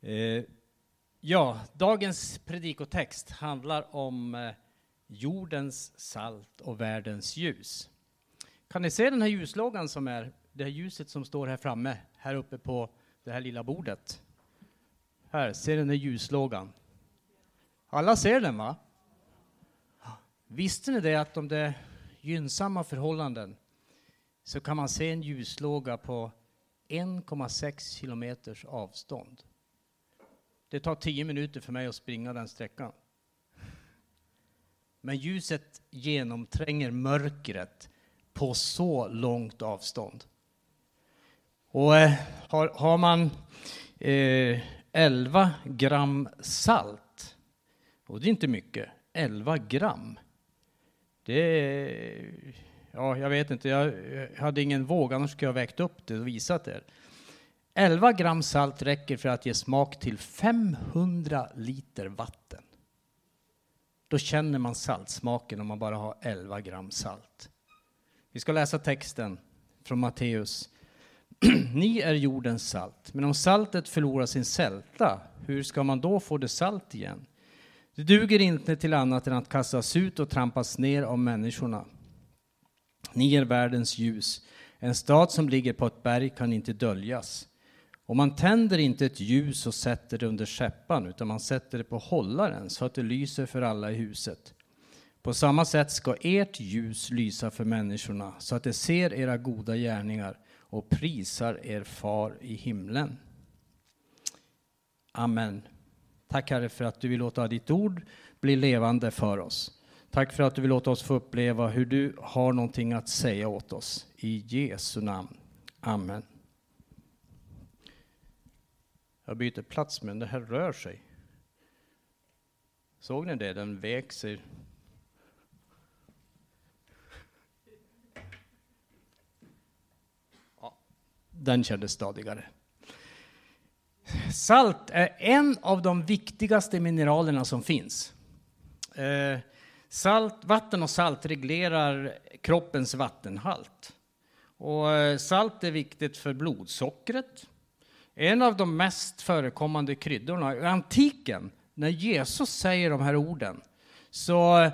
Eh, ja, dagens predikotext handlar om eh, jordens salt och världens ljus. Kan ni se den här ljuslågan som är, det här ljuset som står här framme, här uppe på det här lilla bordet? Här, ser den här ljuslågan? Alla ser den va? Visste ni det att om det är gynnsamma förhållanden så kan man se en ljuslåga på 1,6 kilometers avstånd. Det tar tio minuter för mig att springa den sträckan. Men ljuset genomtränger mörkret på så långt avstånd. Och eh, har, har, man eh, 11 gram salt, och det är inte mycket, 11 gram. Det är, ja, jag vet inte, jag hade ingen våg, annars skulle jag ha vägt upp det och visat er. 11 gram salt räcker för att ge smak till 500 liter vatten. Då känner man saltsmaken om man bara har 11 gram salt. Vi ska läsa texten från Matteus. Ni är jordens salt, men om saltet förlorar sin sälta, hur ska man då få det salt igen? Det duger inte till annat än att kastas ut och trampas ner av människorna. Ni är världens ljus. En stad som ligger på ett berg kan inte döljas. Och man tänder inte ett ljus och sätter det under skäppan, utan man sätter det på hållaren så att det lyser för alla i huset. På samma sätt ska ert ljus lysa för människorna, så att de ser era goda gärningar och prisar er far i himlen. Amen. Tack Herre för att du vill låta ditt ord bli levande för oss. Tack för att du vill låta oss få uppleva hur du har någonting att säga åt oss. I Jesu namn. Amen. Jag byter plats, men det här rör sig. Såg ni det? Den vek sig. Ja, den kändes stadigare. Salt är en av de viktigaste mineralerna som finns. Eh, salt, vatten och salt reglerar kroppens vattenhalt. Och eh, salt är viktigt för blodsockret, en av de mest förekommande kryddorna i antiken, när Jesus säger de här orden så,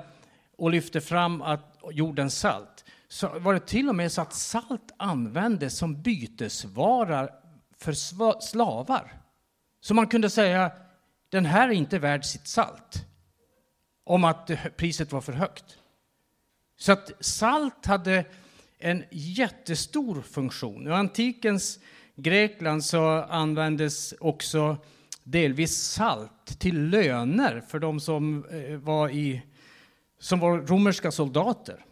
och lyfter fram att jordens salt, så var det till och med så att salt användes som bytesvara för slavar. Så man kunde säga, den här är inte värd sitt salt, om att priset var för högt. Så att salt hade en jättestor funktion. I antikens Grekland så användes också delvis salt till löner för de som eh, var, i, som var romerska soldater.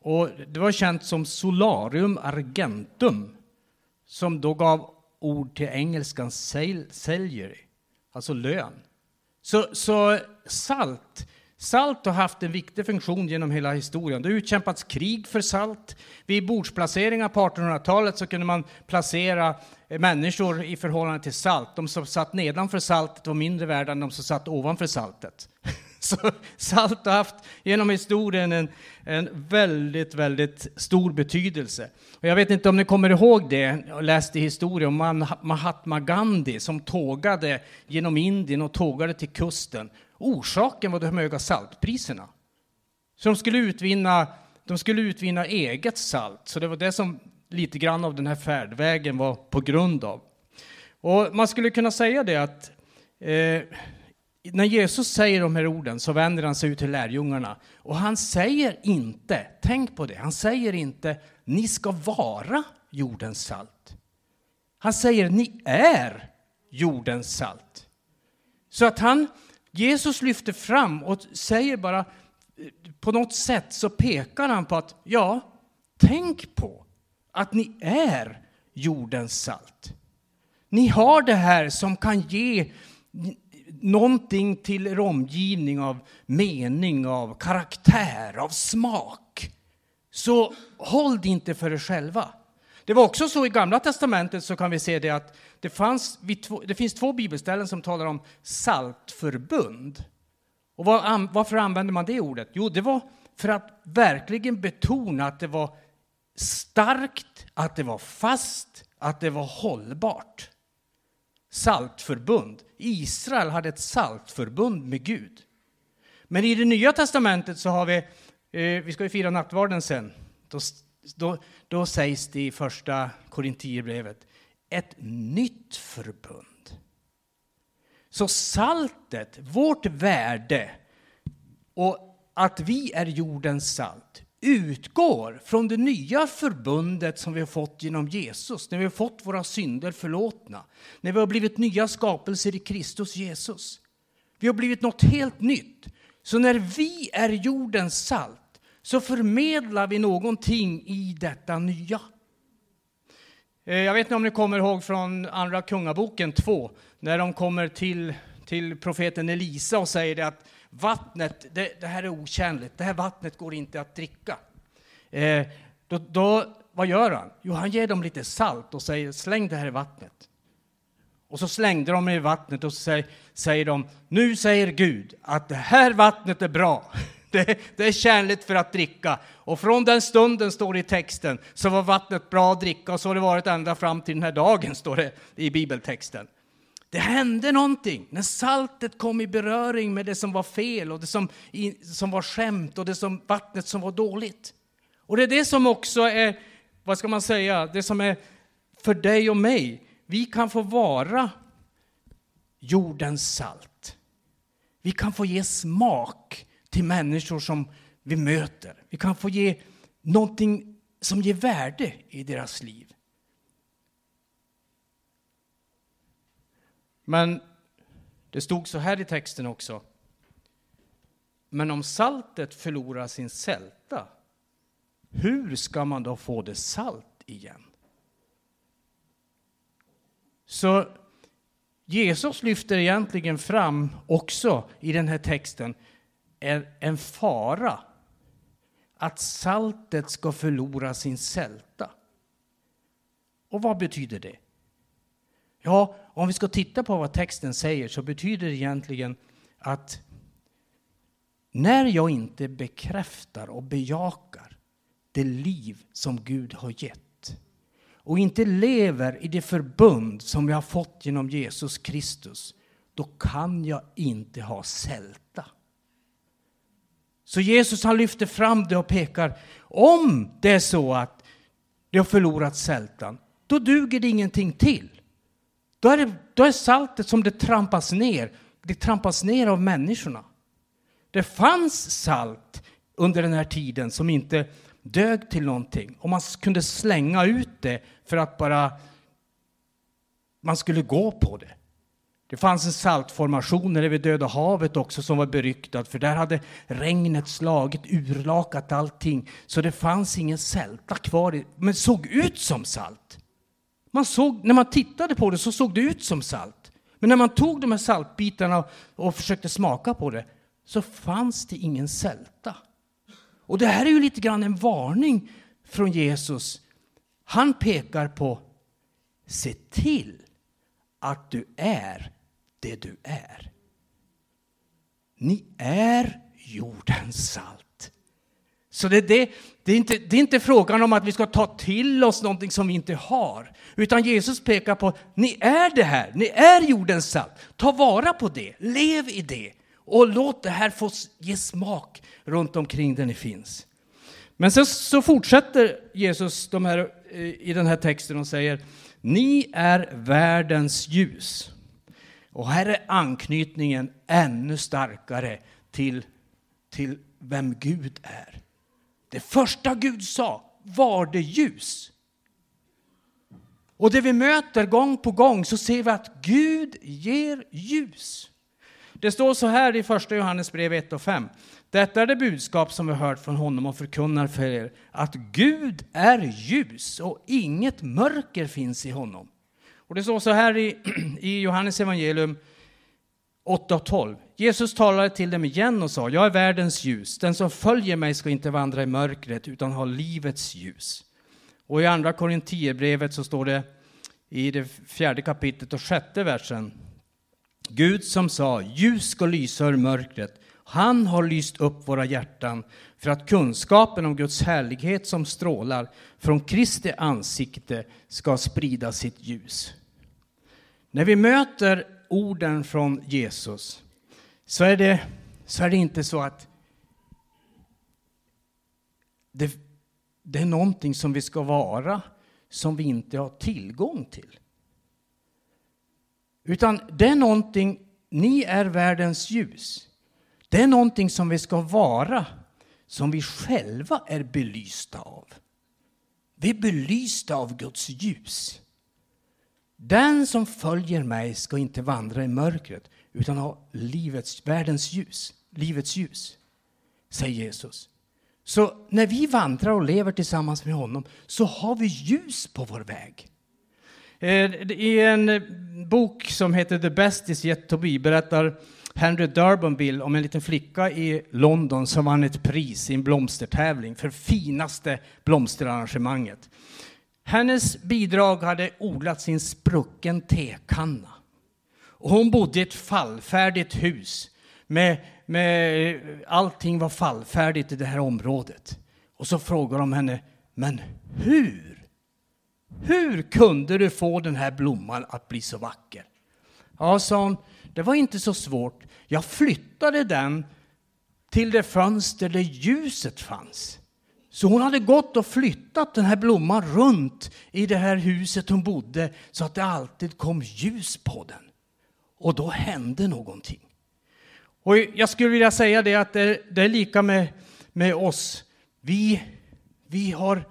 Och det var känt som solarium argentum, som då gav ord till engelskan salary, alltså lön. Så, så salt Salt har haft en viktig funktion genom hela historien. Det har utkämpats krig för salt. Vid bordsplaceringar på 1800-talet så kunde man placera eh, människor i förhållande till salt. De som satt nedanför saltet var mindre värda än de som satt ovanför saltet. Så salt har haft genom historien en, en väldigt, väldigt stor betydelse. Och jag vet inte om ni kommer ihåg det, jag läste historia om Mahatma Gandhi som tågade genom Indien och tågade till kusten Orsaken var de höga saltpriserna. Så de skulle utvinna, de skulle utvinna eget salt, så det var det som lite grann av den här färdvägen var på grund av. Och man skulle kunna säga det att eh, när Jesus säger de här orden så vänder han sig ut till lärjungarna och han säger inte, tänk på det, han säger inte ni ska vara jordens salt. Han säger ni är jordens salt. Så att han, Jesus lyfter fram och säger bara, på något sätt så pekar han på att ja, tänk på att ni är jordens salt. Ni har det här som kan ge någonting till er omgivning av mening, av karaktär, av smak. Så håll det inte för er själva. Det var också så i Gamla Testamentet så kan vi se det att det, fanns, det finns två bibelställen som talar om saltförbund. Och var, varför använder man det ordet? Jo, det var för att verkligen betona att det var starkt, att det var fast, att det var hållbart. saltförbund. Israel hade ett saltförbund med Gud. Men i det nya testamentet så har vi, eh, vi ska ju fira nattvarden sen, då, då, då sägs det i första Korintierbrevet, ett nytt förbund. Så saltet, vårt värde och att vi är jordens salt utgår från det nya förbundet som vi har fått genom Jesus, när vi har fått våra synder förlåtna, när vi har blivit nya skapelser i Kristus Jesus. Vi har blivit något helt nytt. Så när vi är jordens salt så förmedlar vi någonting i detta nya. Eh, jag vet inte om ni kommer ihåg från Andra Kungaboken 2, när de kommer till, till profeten Elisa och säger att vattnet, det, det här är otjänligt, det här vattnet går inte att dricka. Eh, då, då, vad gör han? Jo, han ger dem lite salt och säger släng det här i vattnet. Och så slängde de det i vattnet och så säger, säger de, nu säger Gud att det här vattnet är bra. Det, det, är kärligt för att dricka. Och från den stunden, står det i texten, så var vattnet bra att dricka och så har det varit ända fram till den här dagen, står det i bibeltexten. Det hände någonting när saltet kom i beröring med det som var fel och det som, som var skämt och det som, vattnet som var dåligt. Och det är det som också är, vad ska man säga, det som är för dig och mig. Vi kan få vara jordens salt. Vi kan få ge smak till människor som vi möter. Vi kan få ge någonting som ger värde i deras liv. Men det stod så här i texten också. Men om saltet förlorar sin sälta, hur ska man då få det salt igen? Så Jesus lyfter egentligen fram också i den här texten en, en fara att saltet ska förlora sin sälta. Och vad betyder det? Ja, om vi ska titta på vad texten säger så betyder det egentligen att när jag inte bekräftar och bejakar det liv som Gud har gett och inte lever i det förbund som jag har fått genom Jesus Kristus, då kan jag inte ha sälta. Så Jesus han lyfter fram det och pekar, om det är så att det har förlorat sältan, då duger det ingenting till. Då är, det, då är saltet som det trampas ner, det trampas ner av människorna. Det fanns salt under den här tiden som inte dög till någonting. Och man kunde slänga ut det för att bara man skulle gå på det. Det fanns en saltformation nere vid Döda havet också som var beryktad för där hade regnet slagit, urlakat allting. Så det fanns ingen sälta kvar, men såg ut som salt. Man såg, när man tittade på det så såg det ut som salt. Men när man tog de här saltbitarna och försökte smaka på det så fanns det ingen sälta. Och det här är ju lite grann en varning från Jesus. Han pekar på se till att du är det du är. Ni är jordens salt. Så det, det, det, är inte, det är inte frågan om att vi ska ta till oss någonting som vi inte har. Utan Jesus pekar på, ni är det här, ni är jordens salt. Ta vara på det, lev i det. Och låt det här få ge smak runt omkring där ni finns. Men sen så fortsätter Jesus de här, eh, i den här texten och säger, ni är världens ljus. Och här är anknytningen ännu starkare till, till vem Gud är. Det första Gud sa var det ljus. Och det vi möter gång på gång så ser vi att Gud ger ljus. Det står så här i första Johannes brev 1 och 5. Detta är det budskap som vi hört från honom och förkunnar för er, att Gud är ljus och inget mörker finns i honom. Och det står så här i, i Johannes evangelium 8 och 12. Jesus talade till dem igen och sa, jag är världens ljus. Den som följer mig ska inte vandra i mörkret utan ha livets ljus. Och i andra Korintierbrevet så står det i det fjärde kapitlet och sjätte versen. Gud som sa, ljus ska lysa ur mörkret. Han har lyst upp våra hjärtan för att kunskapen om Guds härlighet som strålar från Kristi ansikte ska sprida sitt ljus. När vi möter orden från Jesus så är det, så är det inte så att det, det är någonting som vi ska vara som vi inte har tillgång till. Utan det är någonting, ni är världens ljus. Det är någonting som vi ska vara, som vi själva är belysta av. Vi är belysta av Guds ljus. Den som följer mig ska inte vandra i mörkret utan ha livets, världens ljus, livets ljus, säger Jesus. Så när vi vandrar och lever tillsammans med honom så har vi ljus på vår väg. Eh, I en bok som heter The Best Is Yet To Be berättar Henry Durbanville om en liten flicka i London som vann ett pris i en blomstertävling för finaste blomsterarrangemanget. Hennes bidrag hade odlats i en sprucken tekanna. Och hon bodde i ett fallfärdigt hus med, med allting var fallfärdigt i det här området. Och så frågar de henne, men hur? Hur kunde du få den här blomman att bli så vacker? Ja, sa hon, det var inte så svårt. Jag flyttade den till det fönster där ljuset fanns. Så hon hade gått och flyttat den här blomman runt i det här huset hon bodde så att det alltid kom ljus på den. Och då hände någonting. Och jag skulle vilja säga det att det, det är lika med, med oss. Vi, vi har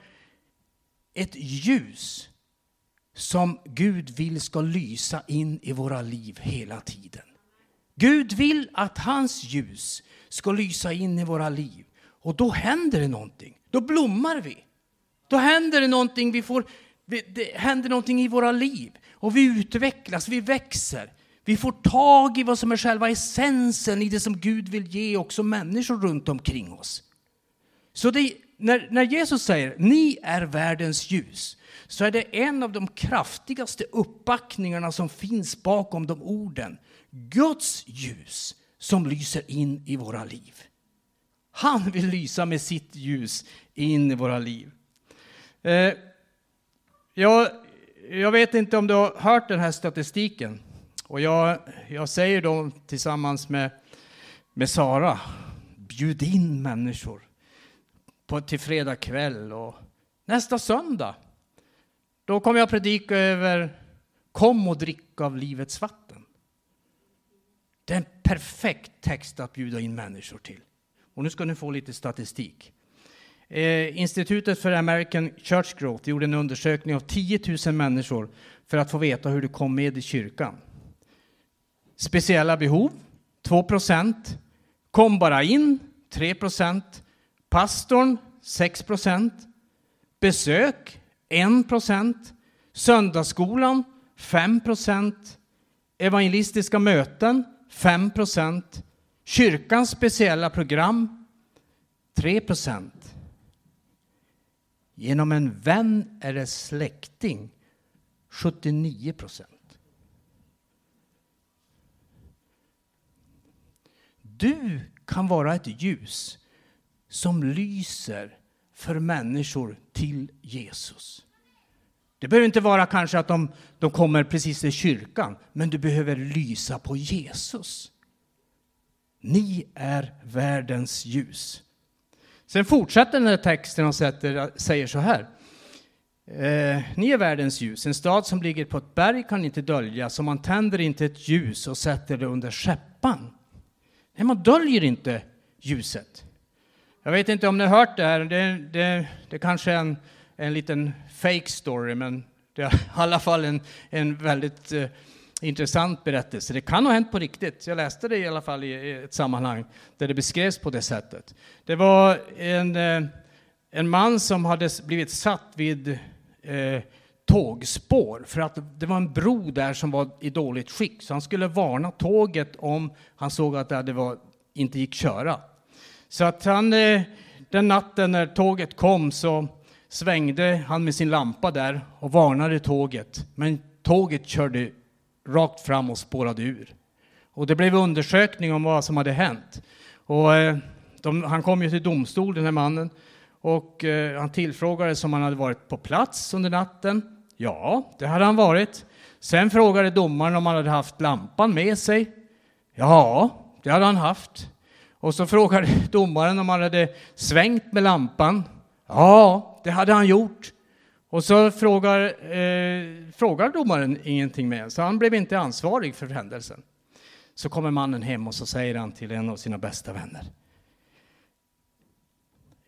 ett ljus som Gud vill ska lysa in i våra liv hela tiden. Gud vill att hans ljus ska lysa in i våra liv. Och då händer det någonting. Då blommar vi. Då händer det någonting, vi får, det händer någonting i våra liv. Och vi utvecklas, vi växer. Vi får tag i vad som är själva essensen i det som Gud vill ge också människor runt omkring oss. Så det, när, när Jesus säger ni är världens ljus så är det en av de kraftigaste uppbackningarna som finns bakom de orden. Guds ljus som lyser in i våra liv. Han vill lysa med sitt ljus in i våra liv. Eh, jag, jag vet inte om du har hört den här statistiken. Och jag, jag säger då tillsammans med, med Sara, bjud in människor på, till fredag kväll och nästa söndag. Då kommer jag predika över Kom och drick av livets vatten. Det är en perfekt text att bjuda in människor till. Och nu ska ni få lite statistik. Eh, Institutet för American Church Growth gjorde en undersökning av 10 000 människor för att få veta hur de kom med i kyrkan. Speciella behov, 2 procent. Kom bara in, 3 procent. Pastorn, 6. Besök, 1. Söndagsskolan, 5. Evangelistiska möten, 5. Kyrkans speciella program, 3. Genom en vän eller släkting, 79. Du kan vara ett ljus som lyser för människor till Jesus. Det behöver inte vara kanske att de, de kommer precis till kyrkan, men du behöver lysa på Jesus. Ni är världens ljus. Sen fortsätter den här texten och säger så här. Eh, ni är världens ljus. En stad som ligger på ett berg kan inte döljas, och man tänder inte ett ljus och sätter det under skäppan. Nej, man döljer inte ljuset. Jag vet inte om ni har hört det här. Det, det, det kanske är en, en liten fake story, men det är i alla fall en, en väldigt eh, intressant berättelse. Det kan ha hänt på riktigt. Jag läste det i alla fall i ett sammanhang där det beskrevs på det sättet. Det var en, eh, en man som hade blivit satt vid eh, tågspår för att det var en bro där som var i dåligt skick. Så han skulle varna tåget om han såg att det var, inte gick köra. Så att han, eh, den natten när tåget kom så svängde han med sin lampa där och varnade tåget. Men tåget körde rakt fram och spårade ur. Och det blev undersökning om vad som hade hänt. Och eh, de, han kom ju till domstol, den här mannen, och eh, han tillfrågades om han hade varit på plats under natten. Ja, det hade han varit. Sen frågade domaren om han hade haft lampan med sig. Ja, det hade han haft. Och så frågade domaren om han hade svängt med lampan. Ja, det hade han gjort. Och så frågar, eh, frågar domaren ingenting mer, så han blev inte ansvarig för händelsen. Så kommer mannen hem och så säger han till en av sina bästa vänner.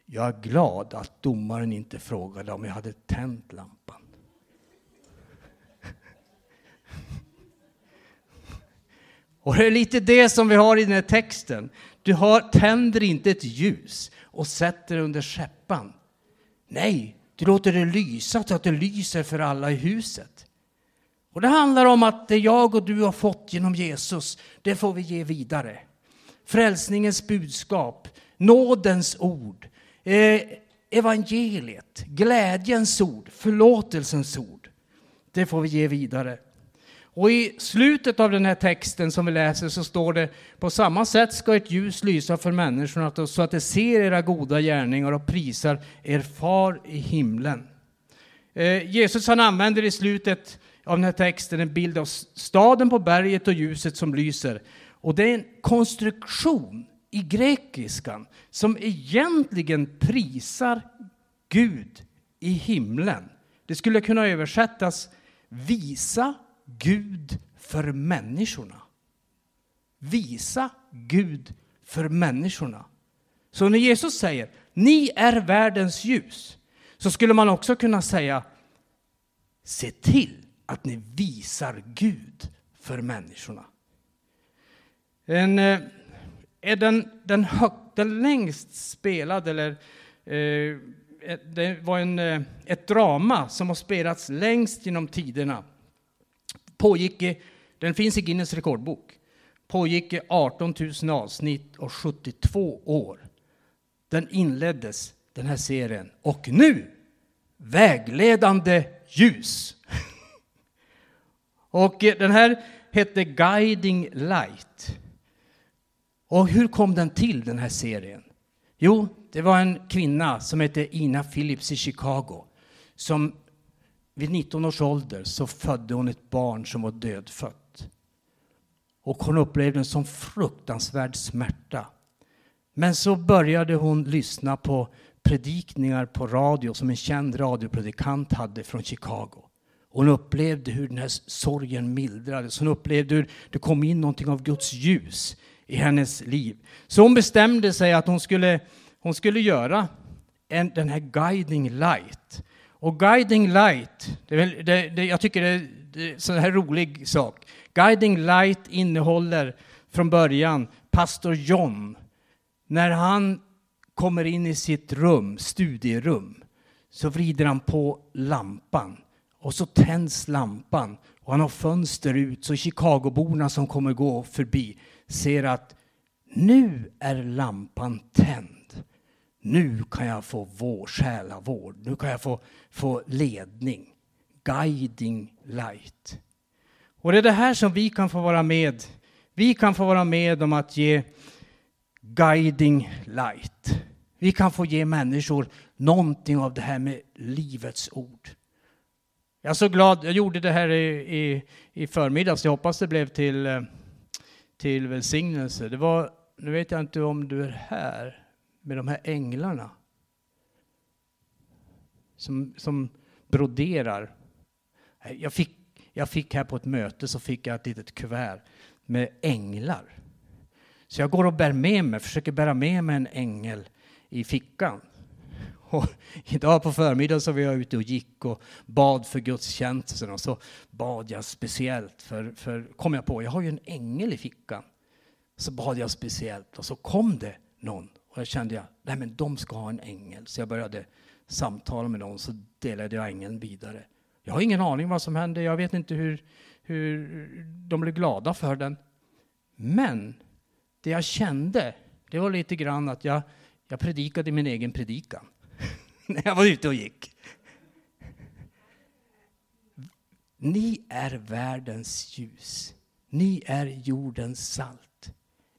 Jag är glad att domaren inte frågade om jag hade tänt lampan. Och det är lite det som vi har i den här texten. Du har, tänder inte ett ljus och sätter det under skäppan. Nej, du låter det lysa så att det lyser för alla i huset. Och det handlar om att det jag och du har fått genom Jesus, det får vi ge vidare. Frälsningens budskap, nådens ord, eh, evangeliet, glädjens ord, förlåtelsens ord. Det får vi ge vidare. Och i slutet av den här texten som vi läser så står det på samma sätt ska ett ljus lysa för människorna så att de ser era goda gärningar och prisar er far i himlen. Eh, Jesus han använder i slutet av den här texten en bild av staden på berget och ljuset som lyser. Och det är en konstruktion i grekiskan som egentligen prisar Gud i himlen. Det skulle kunna översättas visa Gud för människorna. Visa Gud för människorna. Så när Jesus säger ni är världens ljus så skulle man också kunna säga se till att ni visar Gud för människorna. En, eh, är den, den, hög, den längst spelade, eller eh, det var en, eh, ett drama som har spelats längst genom tiderna pågick den finns i Guinness rekordbok, pågick i 18 000 avsnitt och 72 år. Den inleddes, den här serien, och nu vägledande ljus. och eh, den här hette Guiding Light. Och hur kom den till, den här serien? Jo, det var en kvinna som hette Ina Phillips i Chicago som vid 19 års ålder så födde hon ett barn som var dödfött. Och hon upplevde en sån fruktansvärd smärta. Men så började hon lyssna på predikningar på radio som en känd radiopredikant hade från Chicago. Hon upplevde hur den här sorgen mildrades. Hon upplevde hur det kom in någonting av Guds ljus i hennes liv. Så hon bestämde sig att hon skulle, hon skulle göra en, den här Guiding Light. Och Guiding Light, det, det, det, jag tycker det är, en sån här rolig sak. Guiding Light innehåller från början pastor John. När han kommer in i sitt rum, studierum, så vrider han på lampan. Och så tänds lampan. Och han har fönster ut så Chicagoborna som kommer gå förbi ser att nu är lampan tänd nu kan jag få vår själavård, nu kan jag få, få ledning. Guiding light. Och det är det här som vi kan få vara med. Vi kan få vara med om att ge guiding light. Vi kan få ge människor någonting av det här med livets ord. Jag är så glad, jag gjorde det här i, i, i förmiddags, jag hoppas det blev till, eh, till välsignelse. Det var, nu vet jag inte om du är här, med de här änglarna. Som, som broderar. Jag fick, jag fick här på ett möte så fick jag ett litet kuvert med änglar. Så jag går och bär med mig, försöker bära med mig en ängel i fickan. Och idag på förmiddagen så var jag ute och gick och bad för gudstjänsten och så bad jag speciellt för, för kom jag på, jag har ju en ängel i fickan. Så bad jag speciellt och så kom det någon och jag kände jag, nej men de ska ha en ängel. Så jag började samtala med dem, så delade jag ängeln vidare. Jag har ingen aning vad som hände, jag vet inte hur, hur de blev glada för den. Men det jag kände, det var lite grann att jag, jag predikade min egen predikan. När jag var ute och gick. Ni är världens ljus. Ni är jordens salt.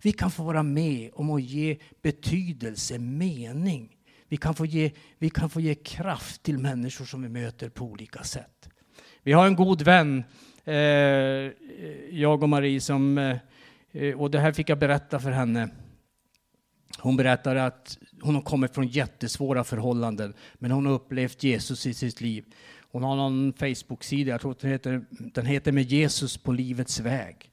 Vi kan få vara med om att ge betydelse, mening. Vi kan, få ge, vi kan få ge kraft till människor som vi möter på olika sätt. Vi har en god vän eh, jag och Marie, som, eh, och det här fick jag berätta för henne. Hon berättade att hon har kommit från jättesvåra förhållanden, men hon har upplevt Jesus i sitt liv. Hon har någon Facebook-sida, jag tror att den heter, den heter Med Jesus på livets väg.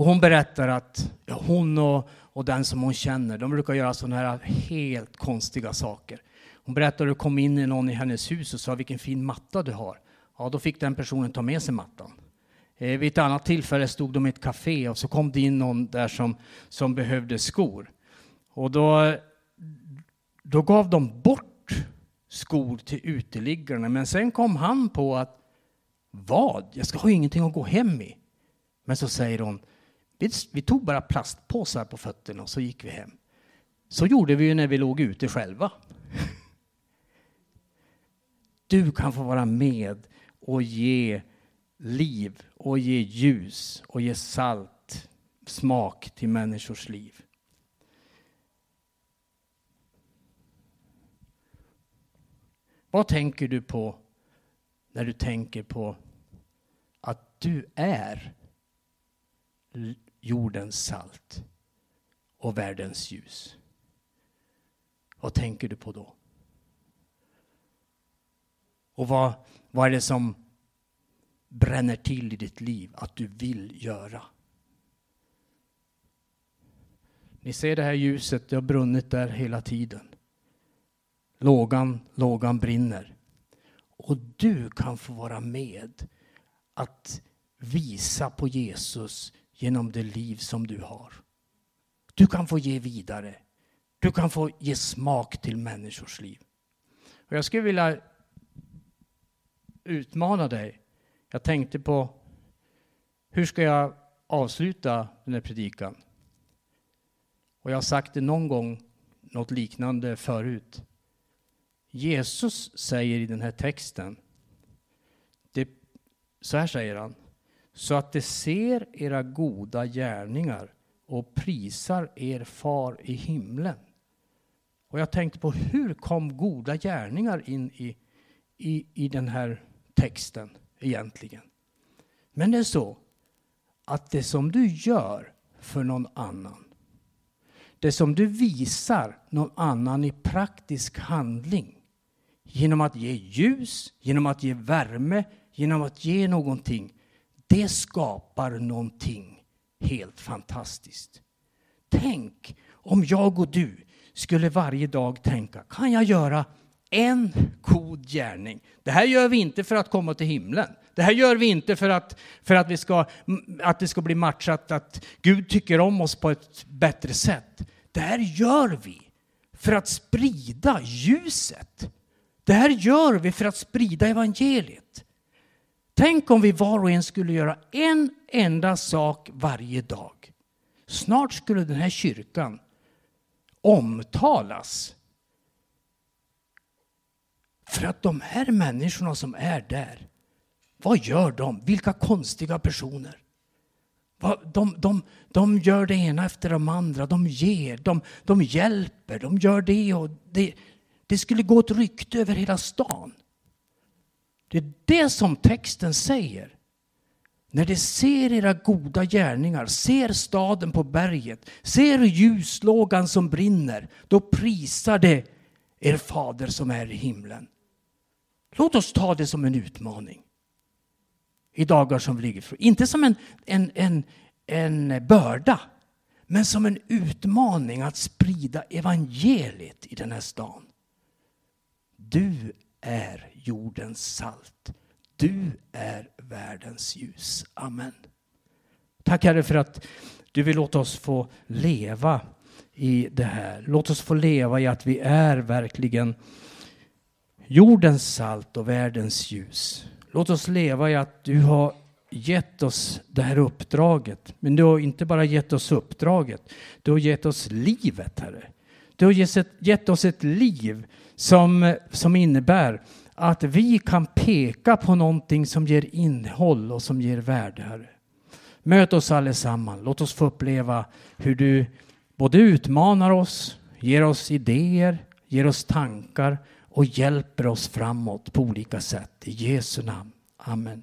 Och hon berättar att hon och, och den som hon känner, de brukar göra sådana här helt konstiga saker. Hon berättar att det kom in någon i hennes hus och sa vilken fin matta du har. Ja, då fick den personen ta med sig mattan. Eh, vid ett annat tillfälle stod de i ett café och så kom det in någon där som, som behövde skor. Och då, då gav de bort skor till uteliggarna. Men sen kom han på att vad? Jag ska ha ingenting att gå hem i. Men så säger hon, vi, vi tog bara plastpåsar på fötterna och så gick vi hem. Så gjorde vi ju när vi låg ute själva. Du kan få vara med och ge liv och ge ljus och ge salt, smak till människors liv. Vad tänker du på när du tänker på att du är jordens salt och världens ljus? Vad tänker du på då? Och vad, vad är det som bränner till i ditt liv att du vill göra? Ni ser det här ljuset, det har brunnit där hela tiden. Lågan, lågan brinner. Och du kan få vara med att visa på Jesus genom det liv som du har. Du kan få ge vidare. Du kan få ge smak till människors liv. Och jag skulle vilja utmana dig. Jag tänkte på hur ska jag avsluta den här predikan? Och jag har sagt det någon gång, något liknande förut. Jesus säger i den här texten, det, så här säger han, så att de ser era goda gärningar och prisar er far i himlen. Och jag tänkte på hur kom goda gärningar in i, i, i den här texten egentligen? Men det är så att det som du gör för någon annan, det som du visar någon annan i praktisk handling, genom att ge ljus, genom att ge värme, genom att ge någonting, det skapar någonting helt fantastiskt. Tänk om jag och du skulle varje dag tänka, kan jag göra en god gärning? Det här gör vi inte för att komma till himlen. Det här gör vi inte för att, för att, vi ska, att det ska bli matchat, att Gud tycker om oss på ett bättre sätt. Det här gör vi för att sprida ljuset. Det här gör vi för att sprida evangeliet. Tänk om vi var och en skulle göra en enda sak varje dag. Snart skulle den här kyrkan omtalas. För att de här människorna som är där, vad gör de? Vilka konstiga personer. De, de, de gör det ena efter de andra, de ger, de, de hjälper, de gör det och det. Det skulle gå ett rykte över hela stan. Det är det som texten säger. När de ser era goda gärningar, ser staden på berget, ser ljuslågan som brinner, då prisar de er fader som är i himlen. Låt oss ta det som en utmaning i dagar som ligger för. Inte som en, en, en, en börda, men som en utmaning att sprida evangeliet i den här stan. Du är jordens salt. Du är världens ljus. Amen. Tack Herre för att du vill låta oss få leva i det här. Låt oss få leva i att vi är verkligen jordens salt och världens ljus. Låt oss leva i att du har gett oss det här uppdraget. Men du har inte bara gett oss uppdraget, du har gett oss livet, Herre. Du har gett oss ett liv som, som innebär att vi kan peka på någonting som ger innehåll och som ger värde, Herre. Möt oss allesammans. Låt oss få uppleva hur du både utmanar oss, ger oss idéer, ger oss tankar och hjälper oss framåt på olika sätt. I Jesu namn. Amen.